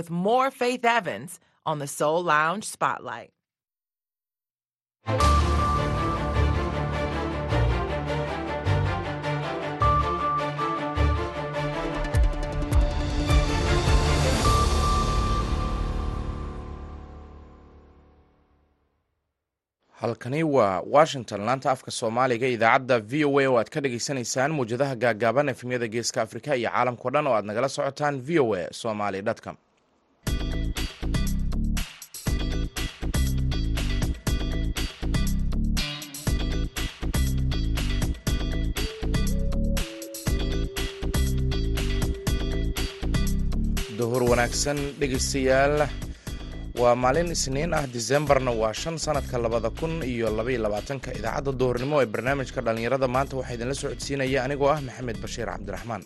with more Faith Evans on the Soul Lounge Spotlight. halkani waa washington laanta afka soomaaliga idaacadda v o a oo aad ka dhagaysanaysaan muwjadaha gaagaaban efemyada geeska afrika iyo caalamkao dhan oo aad nagala socotaan v o a somali com duhur wanaagsan dhegeystayaal. Waa maalin isniin ah disembarna waa shan sanadka labada kun iyo labaiyo labaatanka. Idaacadda duhurnimo ee barnaamijka dhallinyarada maanta waxaa idinla socodsiinaya anigoo ah maxamed bashiir cabdiraxmaan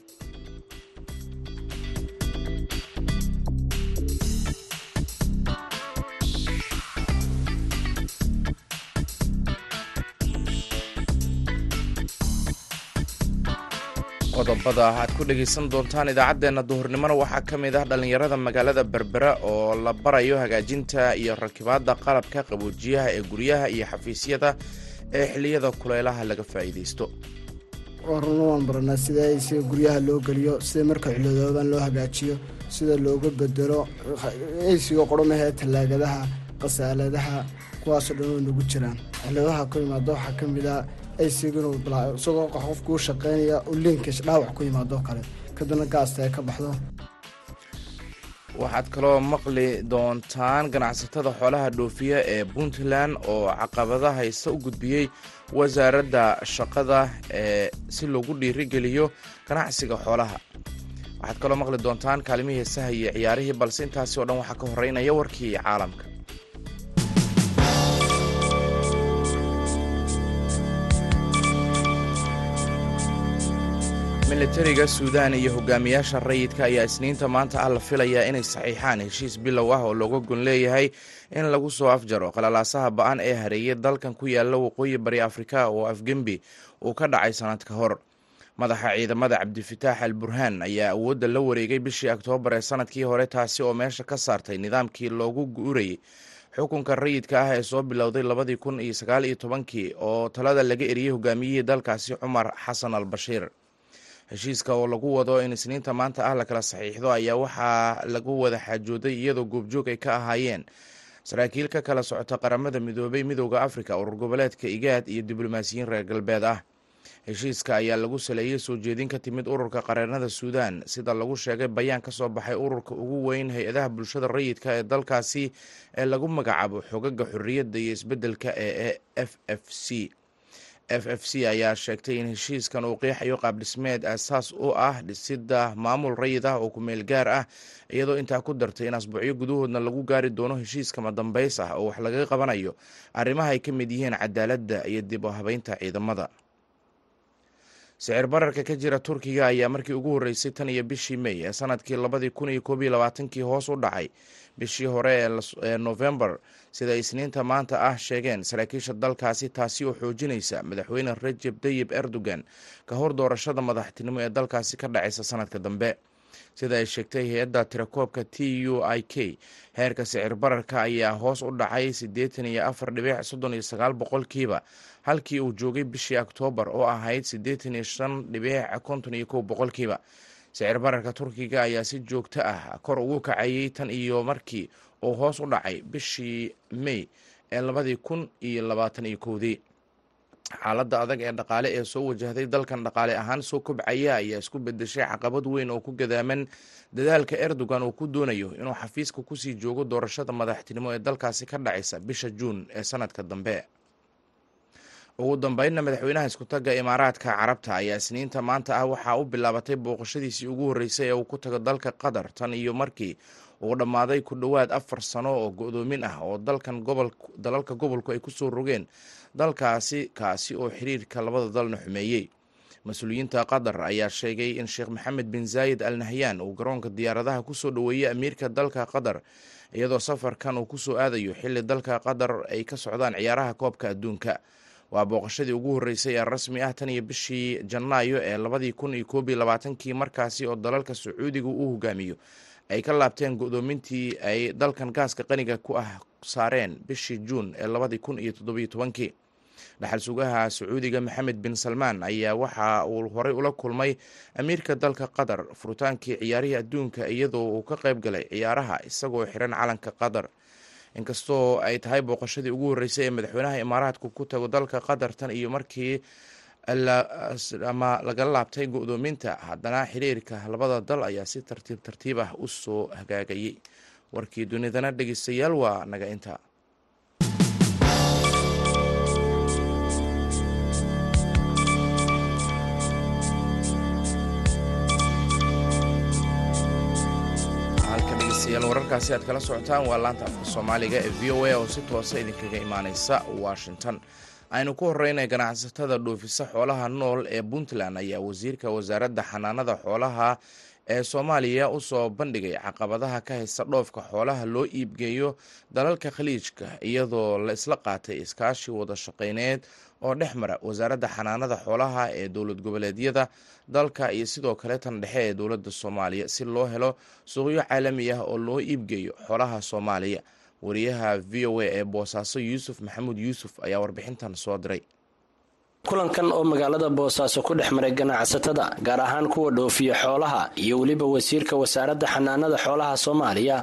qodobada aad ku dhegaysan doontaan idaacaddeenna duhurnimona waxaa ka mid ah dhallinyarada magaalada berbera oo la barayo hagaajinta iyo rakibaadda qalabka qaboojiyaha ee guryaha iyo xafiisyada ee xilliyada kulaylaha laga faa'iidaysto. Runa waan baranaa sida aysiga guryaha loo geliyo sida marka ciladooban loo hagaajiyo sida looga bedelo aysiga qoromahee tallaagadaha qasaaladaha kuwaasoo dhan nagu jiraan. Ciladaha ku yimaado waxaa ka mid a isagoo qofkuu shaqeynaya u liinkiis dhaawac ku yimaado kale kadibna gaasta ay ka baxdo. Waxaad kaloo maqli doontaan ganacsatada xoolaha dhoofiya ee puntland oo caqabada haysta u gudbiyey wasaaradda shaqada ee si loogu dhiirigeliyo ganacsiga xoolaha. Waxaad kaloo maqli doontaan kaalimihii heesaha iyo ciyaarihii balse intaasi oo dhan waxaa ka horeynaya warkii caalamka militariga suudaan iyo hogaamiyaasha rayidka ayaa isniinta maanta ah la filayaa inay saxiixaan heshiis bilow ah oo looga gon leeyahay in lagu soo afjaro qalalaasaha ba'an ee hareeyay dalkan ku yaalla waqooyi bari afrika oo afgembi uu ka dhacay sanad ka hor. Madaxa ciidamada cabdifitaax al burhaan ayaa awoodda la wareegay bishii oktoobar ee sannadkii hore taasi oo meesha ka saartay nidaamkii loogu guurayay xukunka rayidka ah ee soo bilowday labadii kun iyo sagaal iyo tobankii oo talada laga eriyey hogaamiyihii dalkaasi cumar xasan al bashiir heshiiska oo lagu wado in isniinta maanta ah la kala saxiixdo ayaa waxaa lagu wada xaajooday iyadoo goobjoog ay ka ahaayeen. Saraakiil ka kala socota qaramada midoobay midooda afrika urur goboleedka igaad iyo diblomaasiyiin reer galbeed ah. Heshiiska ayaa lagu saleeyey soo jeedin ka timid ururka qareennada suudaan sida lagu sheegay bayaan ka soo baxay ururka ugu weyn hay'adaha bulshada rayidka ee dalkaasi ee lagu magacaabo xogaga xorriyadda iyo isbeddelka ee f f c f f c ayaa sheegtay in heshiiskan uu qeexayo qaabdhismeed aasaas u ah dhisidda maamul rayid ah oo kumeel gaar ah iyadoo intaa ku dartay in asbuucyo gudahoodna lagu gaari doono heshiiskama dambays ah oo wax laga qabanayo. Arrimaha ay ka mid yihiin cadaaladda iyo dib u habeynta ciidamada sicir bararka ka jira turkiga ayaa markii ugu horreysay tan iyo bishii may ee sannadkii labadii kun iyo koob iyo labaatankii hoos u dhacay. Bishii hore ee novembar sida isniinta maanta ah sheegeen saraakiisha dalkaasi taasi oo xoojinaysa madaxweyne rajeb tayib erdogan ka hor doorashada madaxtinimo ee dalkaasi ka dhacaysa sanadka dambe sida ay sheegtay hay'adda tirakoobka t u i k. Heerka sicir bararka ayaa hoos u dhacay siddeetan iyo afar dhibic soddon iyo sagaal boqolkiiba halkii uu joogay bishii oktoobar oo ahayd siddeetan iyo shan dhibic konton iyo kow boqolkiiba. Sicir bararka turkiga ayaa si joogto ah kor ugu kacayay tan iyo markii uu hoos u dhacay bishii may ee labadii kun iyo labaatan iyo kowdii xaaladda adag ee dhaqaale ee soo wajahday dalkan dhaqaale ahaan soo kobcaya ayaa isku bedeshay caqabad weyn oo ku gadaaman dadaalka erdogan uu ku doonayo inuu xafiiska ku sii joogo doorashada madaxtinimo ee dalkaasi ka dhacaysa bisha juun ee sanadka dambe. Ugu dambeynna madaxweynaha iskutaga imaaraadka carabta ayaa isniinta maanta ah waxaa u bilaabatay booqashadiisii ugu horreysay ee uu ku tago dalka qatar tan iyo markii uu dhammaaday ku dhowaad afar sano oo go-doomin ah oo dalalka gobolku ay ku soo rogeen dalkaasi kaasi oo xiriirka labada dalna xumeeyey. Mas'uuliyiinta qatar ayaa sheegay in sheekh maxamed bin zaayid al nahyan uu garoonka diyaaradaha ku soo dhoweeyey amiirka dalka qatar iyadoo safarkan uu ku soo aadayo xilli dalka qatar ay ka socdaan ciyaaraha koobka adduunka. Waa booqashadii ugu horreysay ee rasmi ah tan iyo bishii janaayo ee labadii kun iyo koob iyo labaatankii markaasi oo dalalka sacuudiga uu hogaamiyo. Ay ka laabteen go-doomintii ay dalkan gaaska qaniga ku ah saareen bishii juun ee labadii kun iyo toddobiyo tobankii dhaxal sugaha sacuudiga maxamed bin salmaan ayaa waxa uu horey ula kulmay amiirka dalka qatar furutaankii ciyaarihii adduunka iyadoo uu ka qayb galay ciyaaraha isagoo xiran calanka qatar. Inkastoo ay tahay booqashadii ugu horreysay ee madaxweynaha imaaraadku ku tago dalka qatar tan iyo markii ama lagala laabtay go-doominta haddana xiriirka labada dal ayaa si tartiib tartiib ah u soo hagaagayay. Warkii dunidana dhegeystayaal waa naga inta halka dhegeystayaal wararkaasi aad kala socotaan waa laanta afka soomaaliga ee v o a oo si toosa idinkaga imaaneysa washington aynu ku horeynay ganacsatada dhoofisa xoolaha nool ee puntland ayaa wasiirka wasaaradda xanaanada xoolaha ee soomaaliya u soo bandhigay caqabadaha ka haysta dhoofka xoolaha loo iibgeeyo dalalka khaliijka iyadoo la isla qaatay iskaashi wada shaqeyneed oo dhex mara wasaaradda xanaanada xoolaha ee dowlad goboleedyada dalka iyo sidoo kale tan dhexe ee dowladda soomaaliya si loo helo suuqyo caalami ah oo loo iibgeeyo xoolaha soomaaliya. Wariyaha v o a ee boosaaso yuusuf maxamuud yuusuf ayaa warbixintan soo diray kulankan oo magaalada boosaaso ku dhex maray ganacsatada gaar ahaan kuwa dhoofiya xoolaha iyo weliba wasiirka wasaaradda xanaanada xoolaha soomaaliya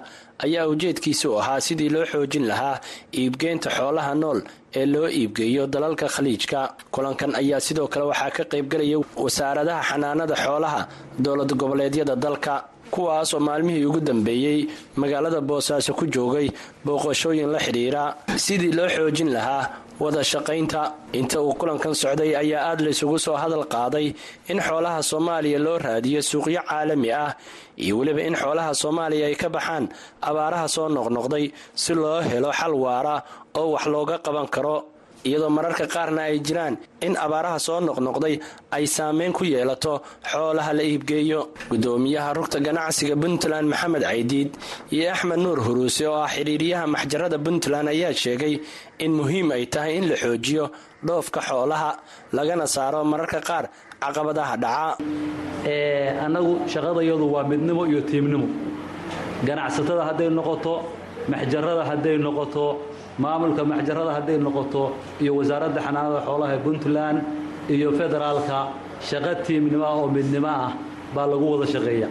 ayaa ujeedkiisu ahaa sidii loo xoojin lahaa iibgeynta xoolaha nool ee loo iibgeeyo dalalka khaliijka. Kulankan ayaa sidoo kale waxaa ka qaybgelaya wasaaradaha xanaanada xoolaha dowlad goboleedyada dalka kuwaas oo maalmihii ugu dambeeyey magaalada boosaaso ku joogay booqashooyin la xidhiira sidii loo xoojin lahaa wada shaqaynta inta uu kulankan socday ayaa aada laysugu soo hadal qaaday in xoolaha soomaaliya loo raadiyo suuqyo caalami ah iyo weliba in xoolaha soomaaliya ay ka baxaan abaaraha soo noqnoqday si loo helo xal waara oo wax looga qaban karo iyadoo mararka qaarna ay jiraan in abaaraha soo noqnoqday ay saameyn ku yeelato xoolaha la iibgeeyo. Gudoomiyaha rugta ganacsiga puntland maxamed caydiid iyo axmed nuur huruuse oo ah xidhiiriyaha maxjarada puntland ayaa sheegay in muhiim ay tahay in la xoojiyo dhoofka xoolaha lagana saaro mararka qaar caqabadaha dhaca. Annagu shaqadayadu waa midnimo iyo tiimnimo. Ganacsatada hadday noqoto maxjarada hadday noqoto maamulka maxjarada hadday noqoto iyo wasaaradda xanaanada xoolaha ee puntland iyo federaalka shaqo tiimnimo ah oo midnimo ah baa lagu wada shaqeeya.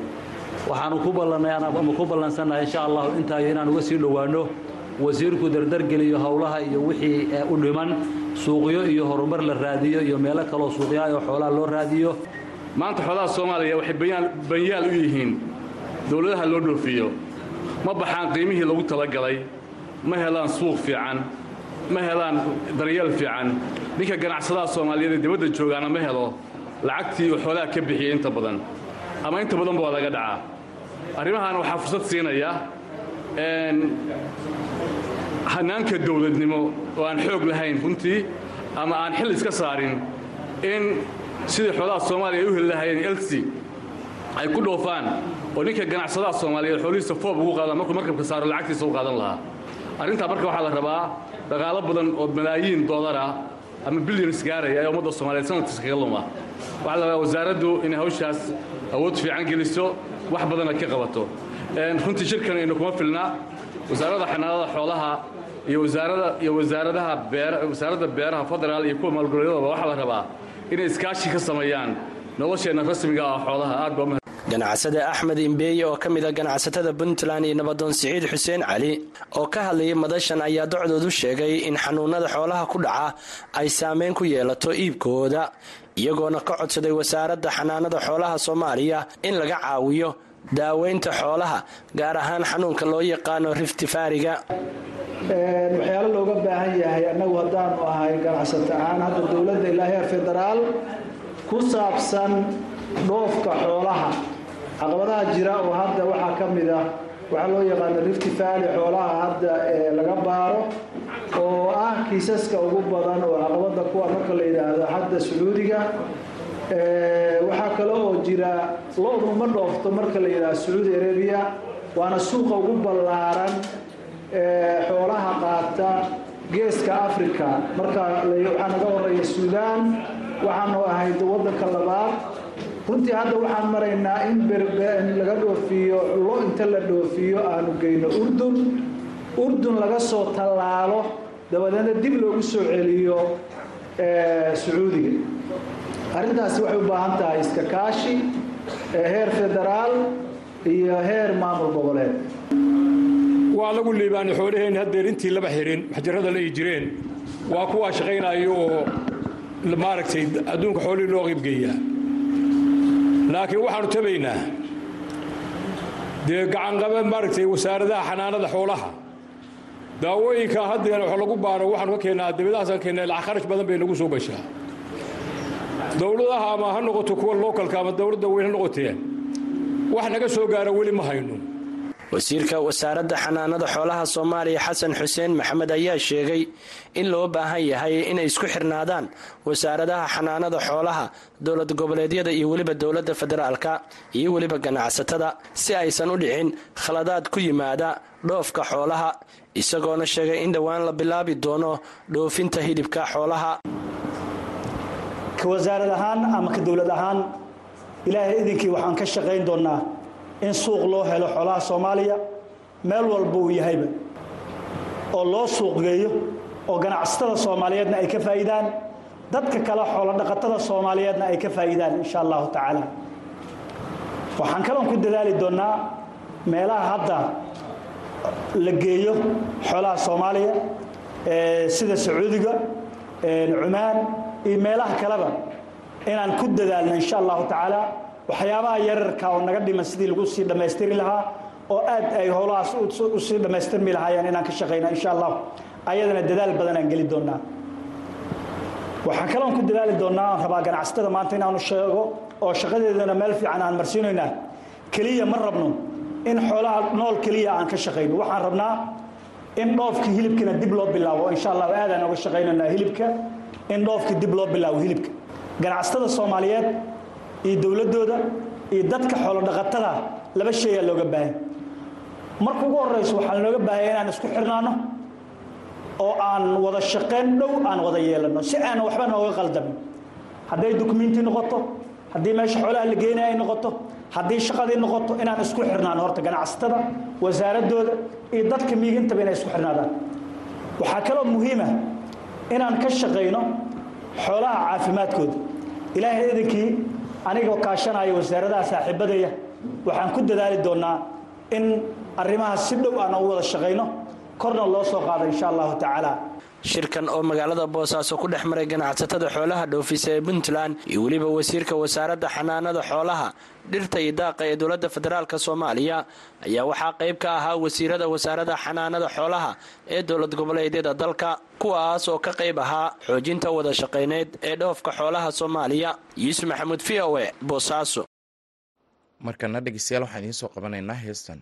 Waxaanu ku ballannay ama ku ballansannahay insha allahu intaayo inaan uga sii dhowaanno wasiirku dardargeliyo howlaha iyo wixii u dhiman suuqyo iyo horumar la raadiyo iyo meelo kaloo suuqyaha oo xoolaha loo raadiyo. Maanta xoolaha soomaaliya waxay banyaal u yihiin dowladaha loo dhoofiyo. Ma baxaan qiimihii lagu talagalay ma helaan suuq fiican ma helaan daryeel fiican ninka ganacsadaha soomaaliyeed ee dibadda joogaana ma helo lacagtii uu xoolaha ka bixiyey inta badan. Ama inta badanba waa laga dhacaa. Arrimahaana waxaa fursad siinaya hanaanka dowladnimo oo aan xoog lahayn runtii ama aan xil iska saarin in sidii xoolaha soomaaliya ay u heli lahaayeen elsi ay ku dhoofaan oo ninka ganacsadaha soomaaliyeed xoolihiisa foob ugu qaadaan markuu markabka saaro lacagtiisa u qaadan lahaa arrintaa marka waxaa la rabaa dhaqaalo badan oo malaayiin doolar ah ama bilyans gaaraya ee ummadda soomaaliyeed sanadkiisa kaga luma waxaa la rabaa wasaaraddu inay hawshaas awood fiican geliso wax badanna ka qabato. Runtii shirkan aynu kuma filna. Wasaaradda xanaanada xoolaha iyo wasaarada iyo wasaaradaha wasaaradda beeraha federaal iyo kuwa maalgoleedyadaba waxaa la rabaa inay iskaashi ka sameeyaan nolosheenna rasmiga ah xoolaha aad baa ganacsade axmed imbeeye oo ka mid a ganacsatada puntland iyo nabadoon siciid xuseen cali oo ka hadlayay madashan ayaa docdoodu sheegay in xanuunada xoolaha ku dhaca ay saameyn ku yeelato iibkooda iyagoona ka codsaday wasaaradda xanaanada xoolaha soomaaliya in laga caawiyo daaweynta xoolaha gaar ahaan xanuunka loo yaqaano riftifaariga waxyaalo looga baahan yahay annagu haddaanu ahay ganacsato ahaan hadda dowladda ilaa heer federaal ku saabsan dhoofka xoolaha caqabadaha jira oo hadda waxaa ka mid ah waxaa loo yaqaano rifti valley xoolaha hadda laga baaro oo ah kiisaska ugu badan oo caqabada kuwa marka la yidhaahdo hadda sacuudiga waxaa kale oo jira lo-du ma dhoofto marka la yidhaahdo sacuudi arabia waana suuqa ugu ballaaran xoolaha qaata geeska africa marka waxaa naga horreeya suudaan waxaanu ahayd waddanka labaad runtii hadda waxaan maraynaa in laga dhoofiyo lo inta la dhoofiyo aanu geyno urdun. Urdun laga soo tallaalo dabadeedna dib loogu soo celiyo sacuudiga. Arrintaasi waxay u baahan tahay iska kaashi heer federaal iyo heer maamul goboleed. Waa lagu liibaanay xoolaheenni haddeer intii laba xirin maxjarada la ii jireen. Waa kuwaa shaqaynayo oo maaragtay adduunka xoolihii loo qiibgeeyaa laakiin waxaanu tabaynaa dee gacanqabe maaragtay wasaaradaha xanaanada xoolaha. Daawooyinka haddeer wax lagu baaro waxaanu ka keennaa dibadahaasaan keennaa lacag kharash badan bay nagu soo gashaa dowladaha ama ha noqoto kuwa lookalka ama dowladda weyn ha noqoteen wax naga soo gaara weli ma hayno wasiirka wasaaradda xanaanada xoolaha soomaaliya xasan xuseen maxamed ayaa sheegay in loo baahan yahay inay isku xirnaadaan wasaaradaha xanaanada xoolaha dowlad goboleedyada iyo weliba dowladda federaalka iyo weliba ganacsatada si aysan u dhicin khaladaad ku yimaada dhoofka xoolaha isagoona sheegay in dhowaan la bilaabi doono dhoofinta hilibka xoolaha. Ka wasaarad ahaan ama ka dowlad ahaan ilaahay idinkii waxaan ka shaqayn doonnaa in suuq loo helo xoolaha soomaaliya meel walba uu yahayba. Oo loo suuq geeyo oo ganacsatada soomaaliyeedna ay ka faa'iidaan dadka kale xoolo dhaqatada soomaaliyeedna ay ka faa'iidaan insha allahu tacaala. Waxaan kaloon ku dadaali doonnaa meelaha hadda la geeyo xoolaha soomaaliya sida sacuudiga cumaan iyo meelaha kaleba. Inaan ku dadaalno insha allahu tacaala waxyaabaha yararka oo naga dhiman sidii lagu sii dhammaystiri lahaa oo aad ay howlahaas u sii dhammaystirmi lahaayeen inaan ka shaqayna insha allah ayadana dadaal badan aan geli doonnaa. Waxaan kaloon ku dadaali doonnaa aan rabaa ganacsatada maanta inaanu sheego oo shaqadeedana meel fiican aan marsiinaynaa keliya ma rabno in xoolaha nool keliya aan ka shaqayno waxaan rabnaa in dhoofkii hilibkana dib loo bilaabo. Insha allah aadaan oga shaqaynaynaa hilibka. In dhoofkii dib loo bilaabo hilibka. Ganacsatada soomaaliyeed iyo dowladdooda iyo dadka xoolo dhaqatada laba shayaa looga baahan. Marka ugu horrayso waxaan looga baahaya inaan isku xirnaano oo aan wada shaqayn dhow aan wada yeelanno si aan waxba nooga qaldamin hadday dukumenti noqoto haddii meesha xoolaha la geenaya ay noqoto haddii shaqadii noqoto inaan isku xirnaano horta ganacsatada wasaaradooda iyo dadka miigintaba inay isku xirnaadaan. Waxaa kaloo muhiima inaan ka shaqayno xoolaha caafimaadkooda. Ilaahay idinkii anigoo kaashanaya wasaaradaha saaxiibadaya waxaan ku dadaali doonnaa in arrimahaas si dhow aan ugu wada shaqayno. Korna loo soo qaado insha allahu tacaala shirkan oo magaalada boosaaso ku dhex maray ganacsatada xoolaha dhoofisa ee puntland iyo weliba wasiirka wasaaradda xanaanada xoolaha dhirta iyo daaqa ee dowladda federaalk soomaaliya ayaa waxaa qayb ka ahaa wasiirada wasaaradda xanaanada xoolaha ee dowlad goboleedyada dalka kuwaas oo ka qayb ahaa xoojinta wada shaqayneed ee dhoofka xoolaha soomaaliya. Yuusuf maxamuud v o e boosaaso. Markana dhegeystayaal waxaan idiin soo qabanaynaa heestan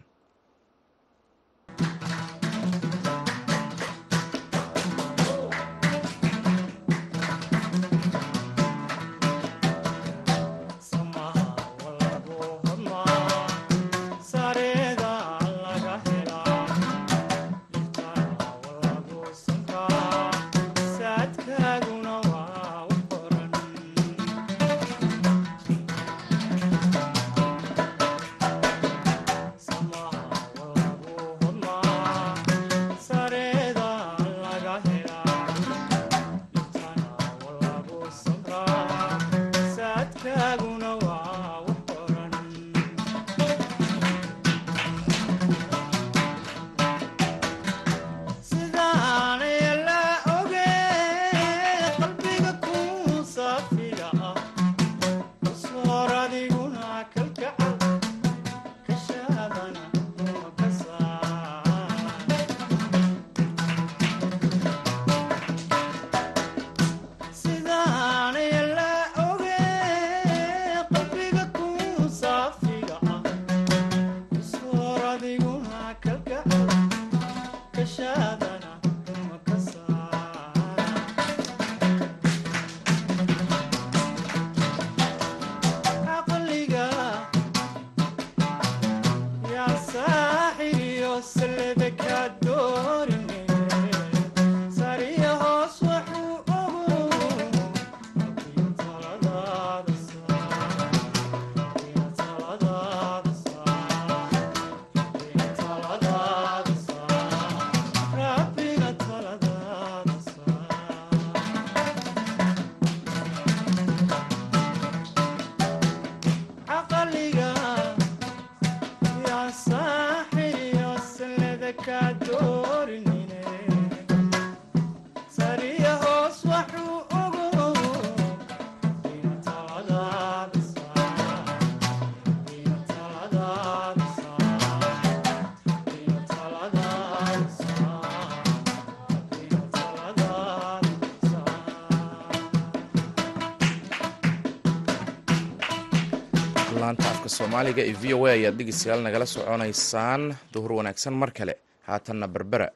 soomaaliga ee v o a ayaad dhegeystayaal nagala soconaysaan. Duhur wanaagsan mar kale haatanna berbera.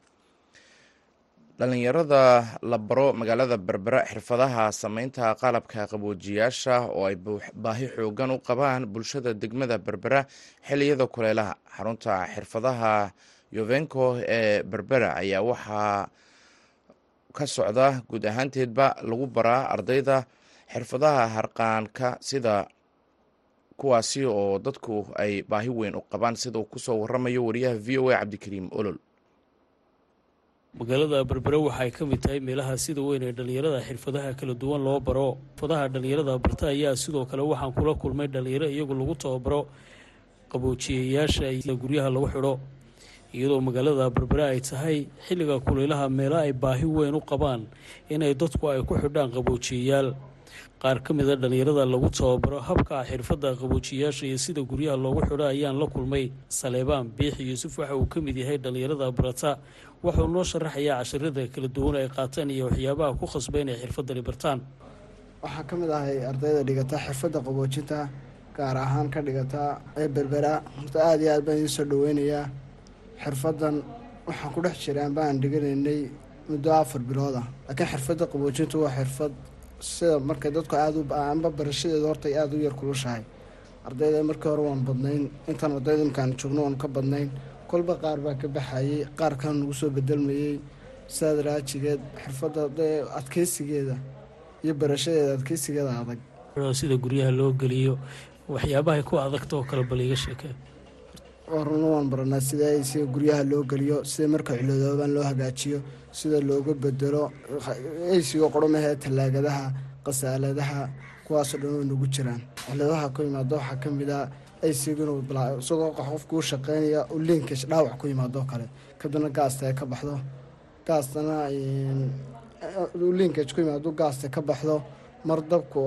Dhallinyarada la baro magaalada berbera xirfadaha sameynta qalabka qaboojiyaasha oo ay baahi xoogan u qabaan bulshada degmada berbera xiliyada kuleelaha xarunta xirfadaha yovenco ee berbera ayaa waxaa ka socda guud ahaanteedba lagu baraa ardayda xirfadaha harqaanka sida kuwaasi oo dadku ay baahi weyn u qabaan sida ku soo waramayo wariyaha v o a cabdikariim olol. Magaalada berbere waxay ka mid tahay meelaha sida weyn ee dhallinyarada xirfadaha kala duwan loo baro. Xirfadaha dhallinyarada barta ayaa sidoo kale waxaan kula kulmay dhallinyaro iyagu lagu tababaro qaboojiyayaasha guryaha lagu xidho. Iyadoo magaalada berbere ay tahay xilliga kulaylaha meelo ay baahi weyn u qabaan inay dadku ay ku xidhaan qaboojiyayaal qaar ka mida dhallinyarada lagu tababaro habka xirfadda qaboojiyayaasha iyo sida guryaha loogu xidho ayaan la kulmay. Saleebaan biixi yuusuf waxa uu ka mid yahay dhallinyarada barata. Wuxuu noo sharaxayaa cashirada kala duwan ay qaataan iyo waxyaabaha ku khasba inay xirfadani bartaan waxaa ka mid ahay ardayda dhigata xirfadda qaboojinta gaar ahaan ka dhigata ee berbera. Horta aada iyo aad baan idiin soo xirfaddan waxaan ku dhex jiraan baan dhiganaynay muddo afar bilood ah. Laakiin xirfadda qaboojintu waa xirfad sida markay dadku aada u amba barashadeedu horta aada u yar kulushahay. Ardayda markii hore waan badnayn intaan ardayda imkaan joogno waan ka badnayn. Kolba qaar baa ka baxayey qaar kale nagu soo bedelmayey sidaad raajigeed xirfadda adkeysigeeda iyo barashadeeda adkeysigeeda adag. Sida guryaha loo geliyo waxyaabahay ku adagta oo kale bal iga sheekee runa waan baranaa sida sida guryaha loo geliyo sida marka cilodoobaan loo hagaajiyo sida looga bedelo eysiga qoromahee tallaagadaha qasaaladaha kuwaasoo dhan way nagu jiraan. Ciladaha ku yimaado waxaa ka mid a eysiga inuu isagoo shaqeynaya u liinkash dhaawac ku yimaadoo kale. Kadibna gaasta ay ka baxdo. Gaastana liinkash ku yimaado gaasta ka baxdo. Mar dabku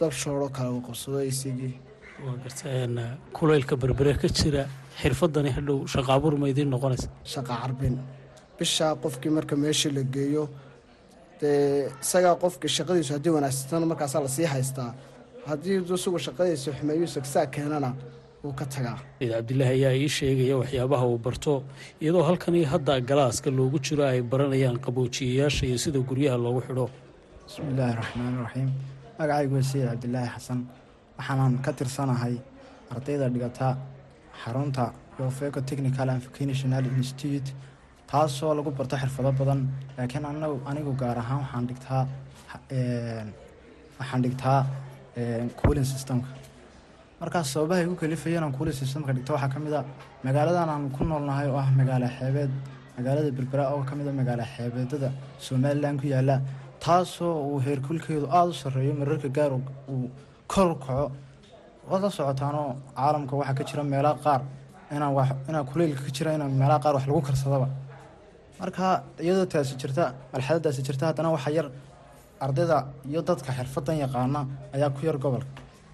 dab shooro kale uu qabsado eysigii kulaylka berbere ka jira xirfadani hadhow shaqaabuur ma idiin noqonaysa. Shaqa carbin. Bishaa qofkii marka meeshii la geeyo dee isagaa qofkii shaqadiisu haddii wanaagsatana markaasaa la sii haystaa haddii isagu shaqadiisa xumeeyuusa saa keenana wuu ka tagaa. Cabdilaahi ayaa ii sheegaya waxyaabaha uu barto iyadoo halkani hadda galaaska loogu jiro ay baranayaan qaboojiyayaasha iyo sida guryaha loogu xidho. Bismillaahi raxmaani raxiim magacaygu waa sayid cabdilaahi xasan waxaanan ka tirsanahay ardayda dhigata xarunta yofeco technical and institute taasoo lagu barto xirfado badan. Laakiin anigu gaar ahaan waxaan dhigtaa waxaan dhigtaa cooling systemka. Markaas sababaha igu kalifaya inaan cooling systemka dhigto waxaa ka mid a magaaladan aan ku noolnahay oo ah magaala xeebeed magaalada berbera oo ka mid a magaala xeebeedada somalilan ku yaalla taasoo uu heerkulkeedu aada u sarreeyo mararka gaar uu kor kaco waad la socotaanoo caalamka waxaa ka jira meelaha qaar inaa kuleylka ka jira inaan meelaha qaar wax lagu karsadaba. Marka iyadoo taasi jirta malxadadaasi jirta haddana waxaa yar ardayda iyo dadka xirfadan yaqaana ayaa ku yar gobolka.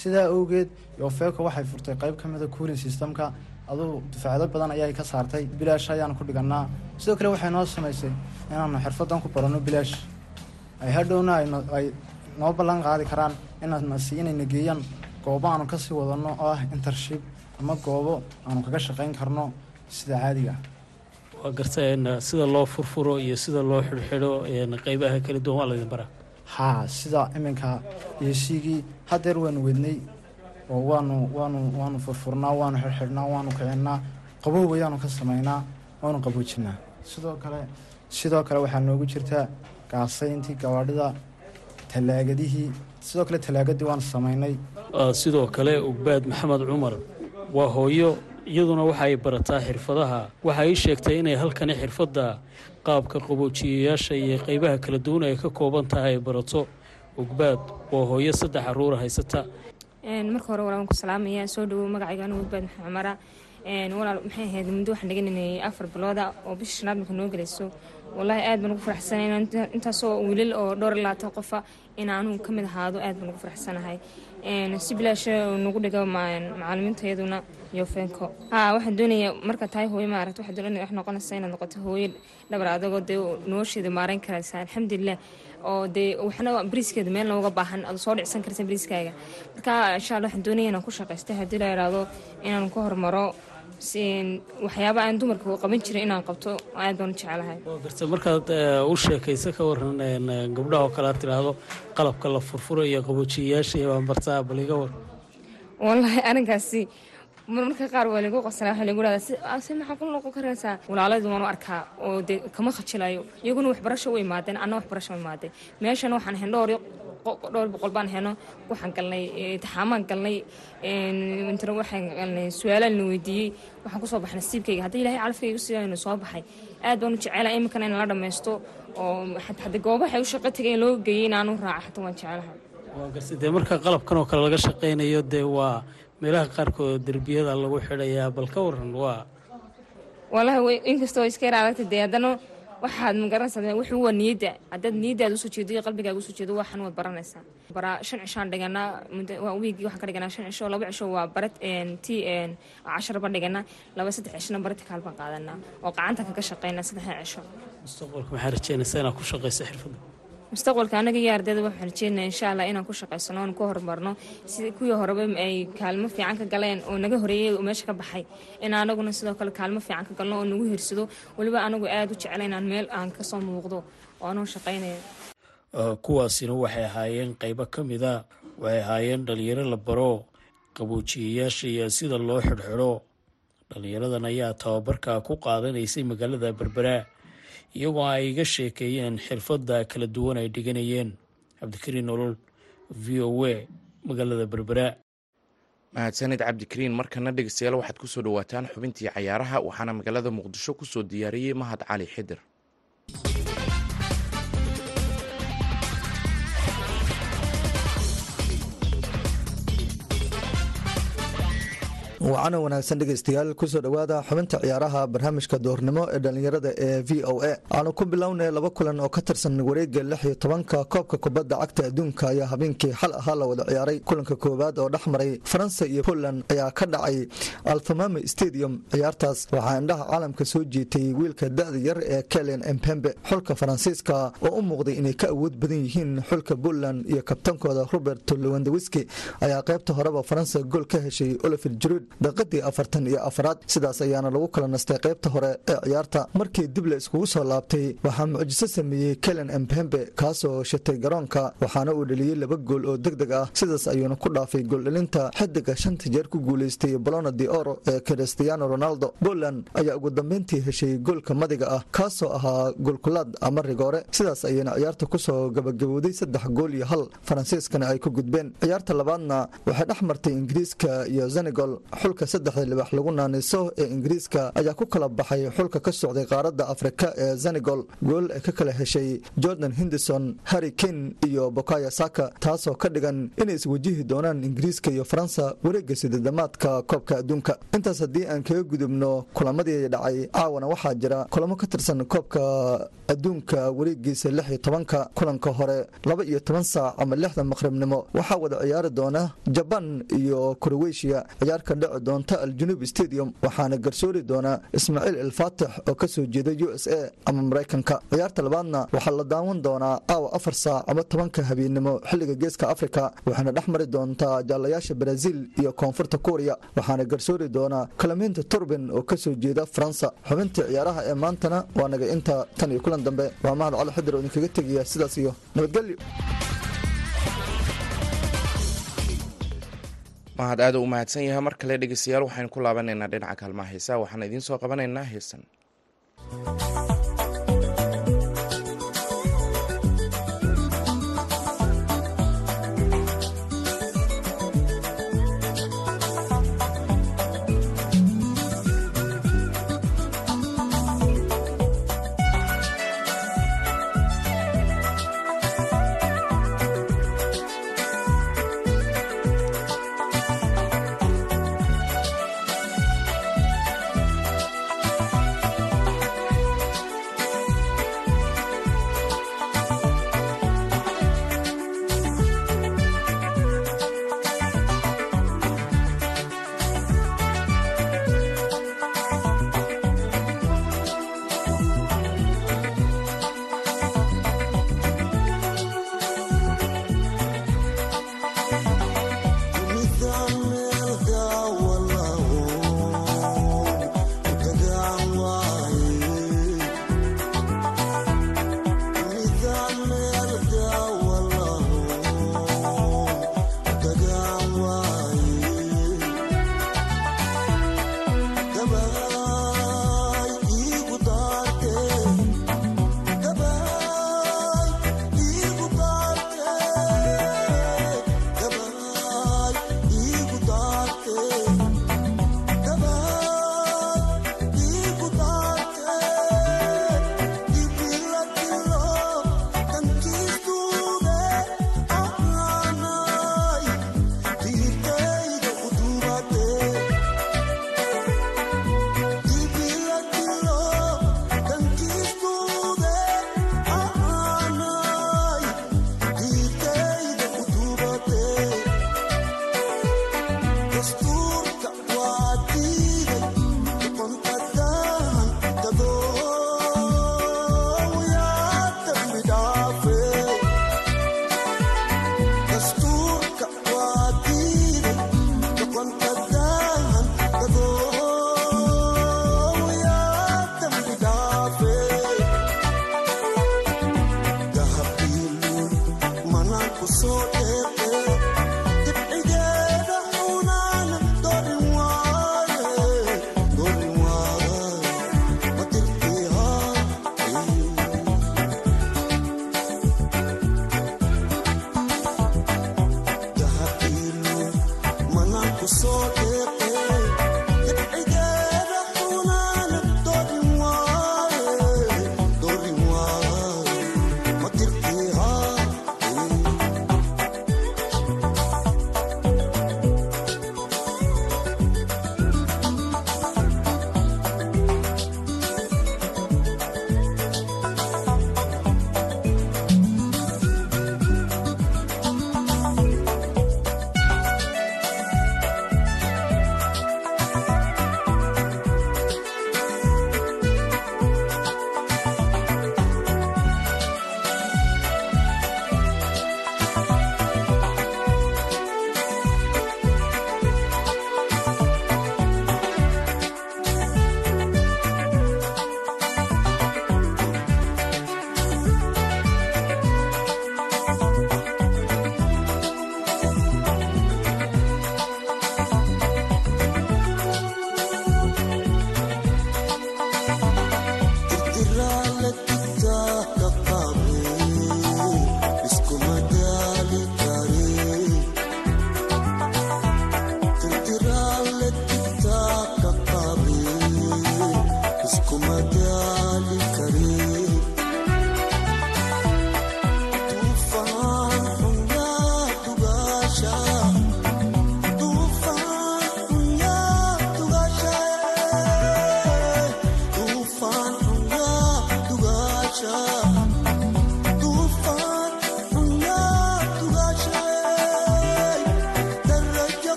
Sidaa awgeed yofeeko waxay furtay qeyb ka mida cooling systemka. Aduu dufacdo badan ayay ka saartay bilaash ayaan ku dhiganaa sidoo kale waxay noo samaysay inaanu xirfadan ku baranno bilaash. Ay hadhowna ay noo ballan qaadi karaan inayna geeyaan goobo aanu ka sii wadano oo ah intership ama goobo aanu kaga shaqeyn karno sida caadiga waa garta sida loo furfuro iyo sida loo xidhxidho qeybaha kala duwan waa laydin baraa? Haa sida iminka eesigii hadeer waanu wednay oo waanu waanu waanu furfurnaa waanu xidhxidhnaa waanu kicinaa qabow ayaanu ka sameynaa waanu qaboojinaa. Sidoo kale sidoo kale waxaa noogu jirtaa gaasayntii gawaadhida talaagadihii sidoo kale talaagadii waanu sameynay sidoo kale ugbaad maxamed cumar waa hooyo iyaduna waxa ay barataa xirfadaha. Waxa ay sheegtay inay halkani xirfadda qaabka qaboojiyayaasha iyo qeybaha kala duwan ay ka kooban tahay ay barato. Ugbaad waa hooyo saddex caruura haysata. Marka hore walaa waan ku salaamaya. Soo dhawow magacayga anigu ugbaad maxamed cumara. Walaal maxay ahayd muddo waxaan dhigananay afar bilooda oo bisha shanaad marka noo gelayso wallaahi aad baan ugu faraxsanahay intaasoo wiilal oo dhowr iyo labaatan qofa in anugu ka mid ahaado aad baan ugu faraxsanahay. Si bilaasha nagu dhigo macalimiintayaduna iyo feenko. Haa waxaan doonaya marka tahay hooyo maaragta waxaa doonaya wax noqonaysa inaad noqoto hooyo dhabar adagoo dee nolosheeda maareyn karaysa alxamdulilah oo dee waxna bariiskeeda meel nooga baahan aad soo dhicsan karta bariiskaaga. Marka insha waxaan doonaya inaan ku shaqaysta haddii la yidhaahdo inaan ku hormaro waxyaaba aan dumarka qaban jiray inaan qabto aad baan u jecelahay garta markaad u sheekaysa ka waran gabdhaha oo kale aad tidhaahdo qalabka la furfurayo qaboojiyayaasha iyo baanbartaa bal iga war. Wallaahi arrinkaasi marmarka qaar waa lagu qoslaa waxaa lagu dhahdaa si maxaa ku noqon karaysaa walaalaydu waan u arkaa oo dee kama khajilayo iyaguna waxbarasho u imaadeen anna waxbarasho u imaadeen meeshana waxaan ahayn dhowr boqol baan heno waxaan galnay intixaamaan galnay intana waxaan galnay su'aalaan la weydiiyey. Waxaan ku soo baxnay nasiibkayga haddii ilaahay calafkayga usiiya inu soo baxay. Aad baan u jecelahay iminkana in la dhammaysto oo hadda goobahay u shaqo tagay loo geeyey inaanu raaca xataa waan jecelahay waa dee marka qalabkan oo kale laga shaqaynayo dee waa meelaha qaarkood derbiyada lagu xidhayaa bal ka waran waa wallaahi inkastoo iska yar dee haddana waxaad ma garanaysaa wuxuu waa niyadda haddaad niyaddaada u soo jeedo qalbigaaga u soo jeedo waxan waad baranaysaa. Baraa shan cishaan dhiganaa waa wiigii waxaan ka dhiganaa shan cisho laba cisho waa barat ti cashar dhiganaa laba saddex cishona baratikaal baan qaadanaa. Oo qacanta kaga shaqaynaa saddexda cisho. Mustaqbalka maxaa rajeynaysaa inaad ku shaqayso xirfadda mustaqbalka anaga iyo ardayda waxaan rajeynaya insha allah inaan ku shaqaysano oon ku horumarno sida kuwii horeba ay kaalmo fiican ka galeen oo naga horeeyey oo meesha ka baxay in anaguna sidoo kale kaalmo fiican ka galno oo nagu hirsado. Weliba anagu aada u jecla inaan meel aan ka soo muuqdo oo anoo shaqaynaya. Kuwaasina waxay ahaayeen qaybo ka mida waxay ahaayeen dhalinyaro la baro qaboojiyayaasha iyo sida loo xidhxidho dhalinyaradan ayaa tababarka ku qaadanaysay magaalada berbera iyagoo ay iga sheekeeyeen xirfadda kala duwan ay dhiganayeen. Cabdikariin nolol v o a magaalada berbera. Mahadsanid cabdikariin markana dhegeystayaal waxaad ku soo dhawaataan xubintii cayaaraha waxaana magaalada muqdisho ku soo diyaariyey mahad cali xidir wacana wanaagsan dhegeystayaal ku soo dhowaada xubinta ciyaaraha barnaamijka doornimo ee dhallinyarada ee v o a. Aanu ku bilownay laba kulan oo ka tirsan wareega lix iyo tobanka koobka kubadda cagta adduunka ayaa habeenkii xal ahaa la wada ciyaaray. Kulanka koowaad oo dhex maray faransa iyo poland ayaa ka dhacay alfamame stadium ciyaartaas waxaa indhaha caalamka soo jiitay wiilka da-da yar ee kelen empembe xulka faransiiska oo u muuqday inay ka awood badan yihiin xulka poland iyo kabtankooda robert lewandowski ayaa qaybta horeba faransa gool ka heshay oliver jurud daqiadii afartan iyo afaraad. Sidaas ayaana lagu kala nastay qaybta hore ee ciyaarta markii dib la iskugu soo laabtay. Waxaa mucjiso sameeyey kelen empembe kaasoo shatay garoonka waxaana uu dheliyey laba gool oo deg deg ah. Sidaas ayuuna ku dhaafay gooldhalinta xidiga shanta jeer ku guulaystay bolona de oro ee cristiano ronaldo. Poland ayaa ugu dambeyntii heshay goolka madiga ah kaasoo ahaa goolkulaad ama rigoore. Sidaas ayayna ciyaarta ku soo gabagabowday saddex gool iyo hal. Faransiiskana ay ku gudbeen. Ciyaarta labaadna waxay dhex martay ingiriiska iyo senegol xulka saddexda libax lagu naaniso ee ingiriiska ayaa ku kala baxay xulka ka socday qaaradda afrika ee senegol gool ay ka kala heshay jordan hindison harry kane iyo bokaya saka taasoo ka dhigan inay iswajihi doonaan ingiriiska iyo faransa wareegga sideedamaadka koobka adduunka. Intaas haddii aan kaga gudubno kulamadii dhacay caawana waxaa jira kulamo ka tirsan koobka adduunka wareegiisa lix iyo tobanka kulanka hore laba iyo toban saac ama lixda maqribnimo. Waxaa wada ciyaari doona jaban iyo kroweshiya ciyaarka dhici doonta aljunuub stadium waxaana garsoori doona ismaaciil ilfaatix oo ka soo jeeda u s a ama maraykanka. Ciyaarta labaadna waxaa la daawan doonaa aawa afar saac ama tobanka habeennimo xilliga geeska afrika waxaana dhex mari doontaa jaalayaasha brazil iyo koonfurta kuuriya waxaana garsoori doonaa kalameynta turbin oo ka soo jeeda faransa. Xubintii ciyaaraha ee maantana waa naga inta tan iyo kulan dambe. Waa mahad cali xidir oo idinkaga tegaya sidaas iyo nabadgelyo mahad aada u mahadsan yahay. Mar kale dhegeystayaal waxaynu ku laabanaynaa dhinaca kaalmaha heesaa waxaan idiin soo qabanaynaa heesan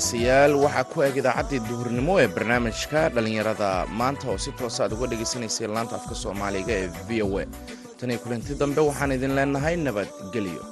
dhegaystayaal waxaa ku eg idaacaddii duhurnimo ee barnaamijka dhallinyarada. Maanta oo si toosa aad uga dhagaysanaysay laanta afka soomaaliga ee v o a. Tan iyo kulanti dambe waxaan idin leenahay nabadgelyo